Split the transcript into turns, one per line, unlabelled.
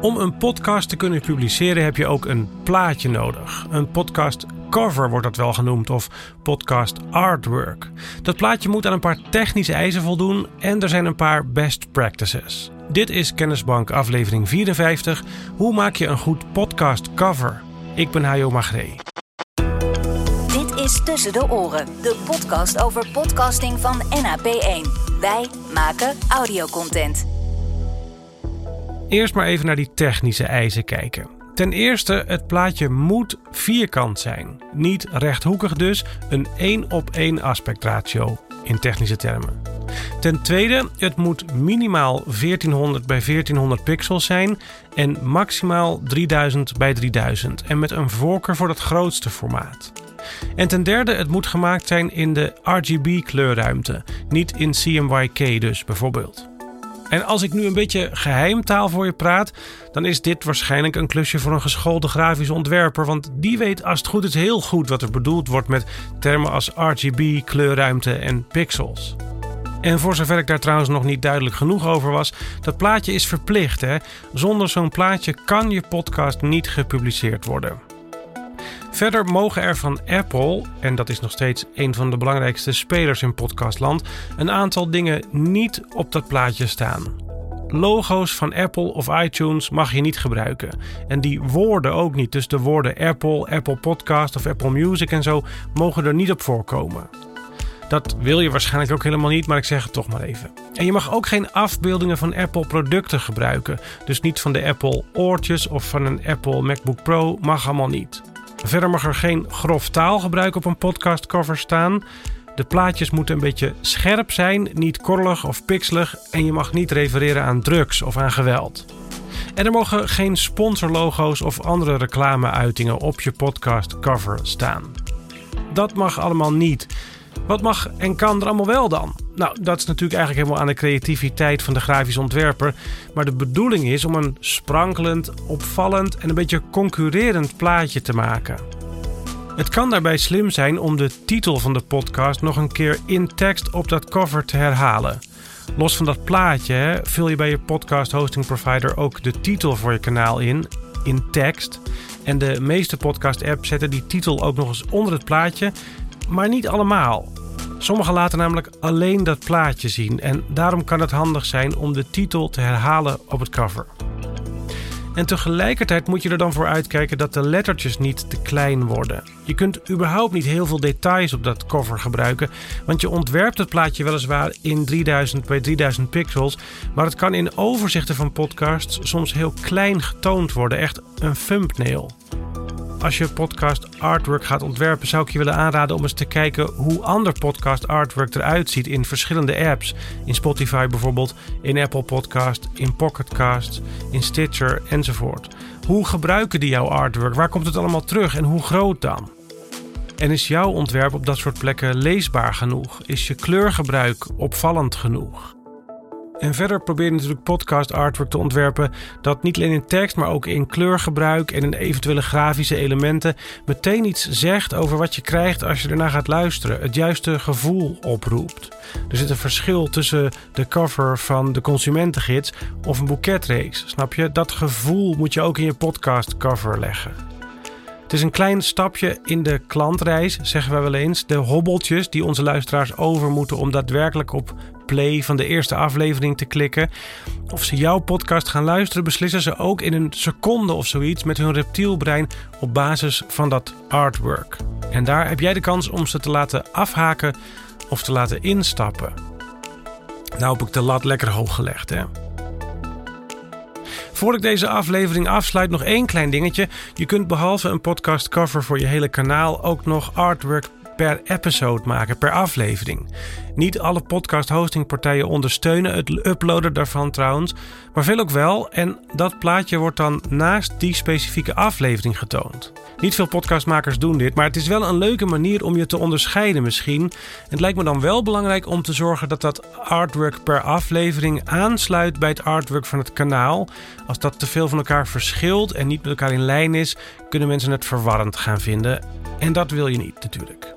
Om een podcast te kunnen publiceren heb je ook een plaatje nodig. Een podcast cover wordt dat wel genoemd of podcast artwork. Dat plaatje moet aan een paar technische eisen voldoen en er zijn een paar best practices. Dit is Kennisbank aflevering 54. Hoe maak je een goed podcast cover? Ik ben Hajo Magree.
Dit is Tussen de Oren, de podcast over podcasting van NAP1. Wij maken audiocontent.
Eerst maar even naar die technische eisen kijken. Ten eerste, het plaatje moet vierkant zijn. Niet rechthoekig dus, een 1 op 1 aspectratio in technische termen. Ten tweede, het moet minimaal 1400 bij 1400 pixels zijn en maximaal 3000 bij 3000 en met een voorkeur voor het grootste formaat. En ten derde, het moet gemaakt zijn in de RGB kleurruimte, niet in CMYK dus bijvoorbeeld. En als ik nu een beetje geheimtaal voor je praat, dan is dit waarschijnlijk een klusje voor een geschoolde grafisch ontwerper, want die weet als het goed is heel goed wat er bedoeld wordt met termen als RGB, kleurruimte en pixels. En voor zover ik daar trouwens nog niet duidelijk genoeg over was, dat plaatje is verplicht. Hè? Zonder zo'n plaatje kan je podcast niet gepubliceerd worden. Verder mogen er van Apple, en dat is nog steeds een van de belangrijkste spelers in podcastland, een aantal dingen niet op dat plaatje staan. Logo's van Apple of iTunes mag je niet gebruiken. En die woorden ook niet. Dus de woorden Apple, Apple Podcast of Apple Music en zo mogen er niet op voorkomen. Dat wil je waarschijnlijk ook helemaal niet, maar ik zeg het toch maar even. En je mag ook geen afbeeldingen van Apple producten gebruiken. Dus niet van de Apple oortjes of van een Apple MacBook Pro mag allemaal niet. Verder mag er geen grof taalgebruik op een podcastcover staan. De plaatjes moeten een beetje scherp zijn, niet korrelig of pixelig en je mag niet refereren aan drugs of aan geweld. En er mogen geen sponsorlogo's of andere reclameuitingen op je podcastcover staan. Dat mag allemaal niet. Wat mag en kan er allemaal wel dan? Nou, dat is natuurlijk eigenlijk helemaal aan de creativiteit van de grafisch ontwerper. Maar de bedoeling is om een sprankelend, opvallend en een beetje concurrerend plaatje te maken. Het kan daarbij slim zijn om de titel van de podcast nog een keer in tekst op dat cover te herhalen. Los van dat plaatje vul je bij je podcast hosting provider ook de titel voor je kanaal in, in tekst. En de meeste podcast apps zetten die titel ook nog eens onder het plaatje, maar niet allemaal. Sommigen laten namelijk alleen dat plaatje zien en daarom kan het handig zijn om de titel te herhalen op het cover. En tegelijkertijd moet je er dan voor uitkijken dat de lettertjes niet te klein worden. Je kunt überhaupt niet heel veel details op dat cover gebruiken, want je ontwerpt het plaatje weliswaar in 3000 bij 3000 pixels, maar het kan in overzichten van podcasts soms heel klein getoond worden, echt een thumbnail. Als je podcast artwork gaat ontwerpen, zou ik je willen aanraden om eens te kijken hoe ander podcast artwork eruit ziet in verschillende apps. In Spotify bijvoorbeeld, in Apple Podcast, in Pocketcast, in Stitcher enzovoort. Hoe gebruiken die jouw artwork? Waar komt het allemaal terug en hoe groot dan? En is jouw ontwerp op dat soort plekken leesbaar genoeg? Is je kleurgebruik opvallend genoeg? En verder probeer je natuurlijk podcast artwork te ontwerpen dat niet alleen in tekst, maar ook in kleurgebruik en in eventuele grafische elementen meteen iets zegt over wat je krijgt als je ernaar gaat luisteren. Het juiste gevoel oproept. Er zit een verschil tussen de cover van de consumentengids of een boeketreeks. Snap je? Dat gevoel moet je ook in je podcast cover leggen. Het is een klein stapje in de klantreis, zeggen we wel eens. De hobbeltjes die onze luisteraars over moeten om daadwerkelijk op play van de eerste aflevering te klikken. Of ze jouw podcast gaan luisteren, beslissen ze ook in een seconde of zoiets met hun reptielbrein op basis van dat artwork. En daar heb jij de kans om ze te laten afhaken of te laten instappen. Nou heb ik de lat lekker hoog gelegd, hè. Voor ik deze aflevering afsluit, nog één klein dingetje. Je kunt behalve een podcast cover voor je hele kanaal ook nog artwork per episode maken, per aflevering. Niet alle podcast hostingpartijen ondersteunen het uploaden daarvan trouwens, maar veel ook wel. En dat plaatje wordt dan naast die specifieke aflevering getoond. Niet veel podcastmakers doen dit, maar het is wel een leuke manier om je te onderscheiden misschien. Het lijkt me dan wel belangrijk om te zorgen dat dat artwork per aflevering aansluit bij het artwork van het kanaal. Als dat te veel van elkaar verschilt en niet met elkaar in lijn is, kunnen mensen het verwarrend gaan vinden. En dat wil je niet natuurlijk.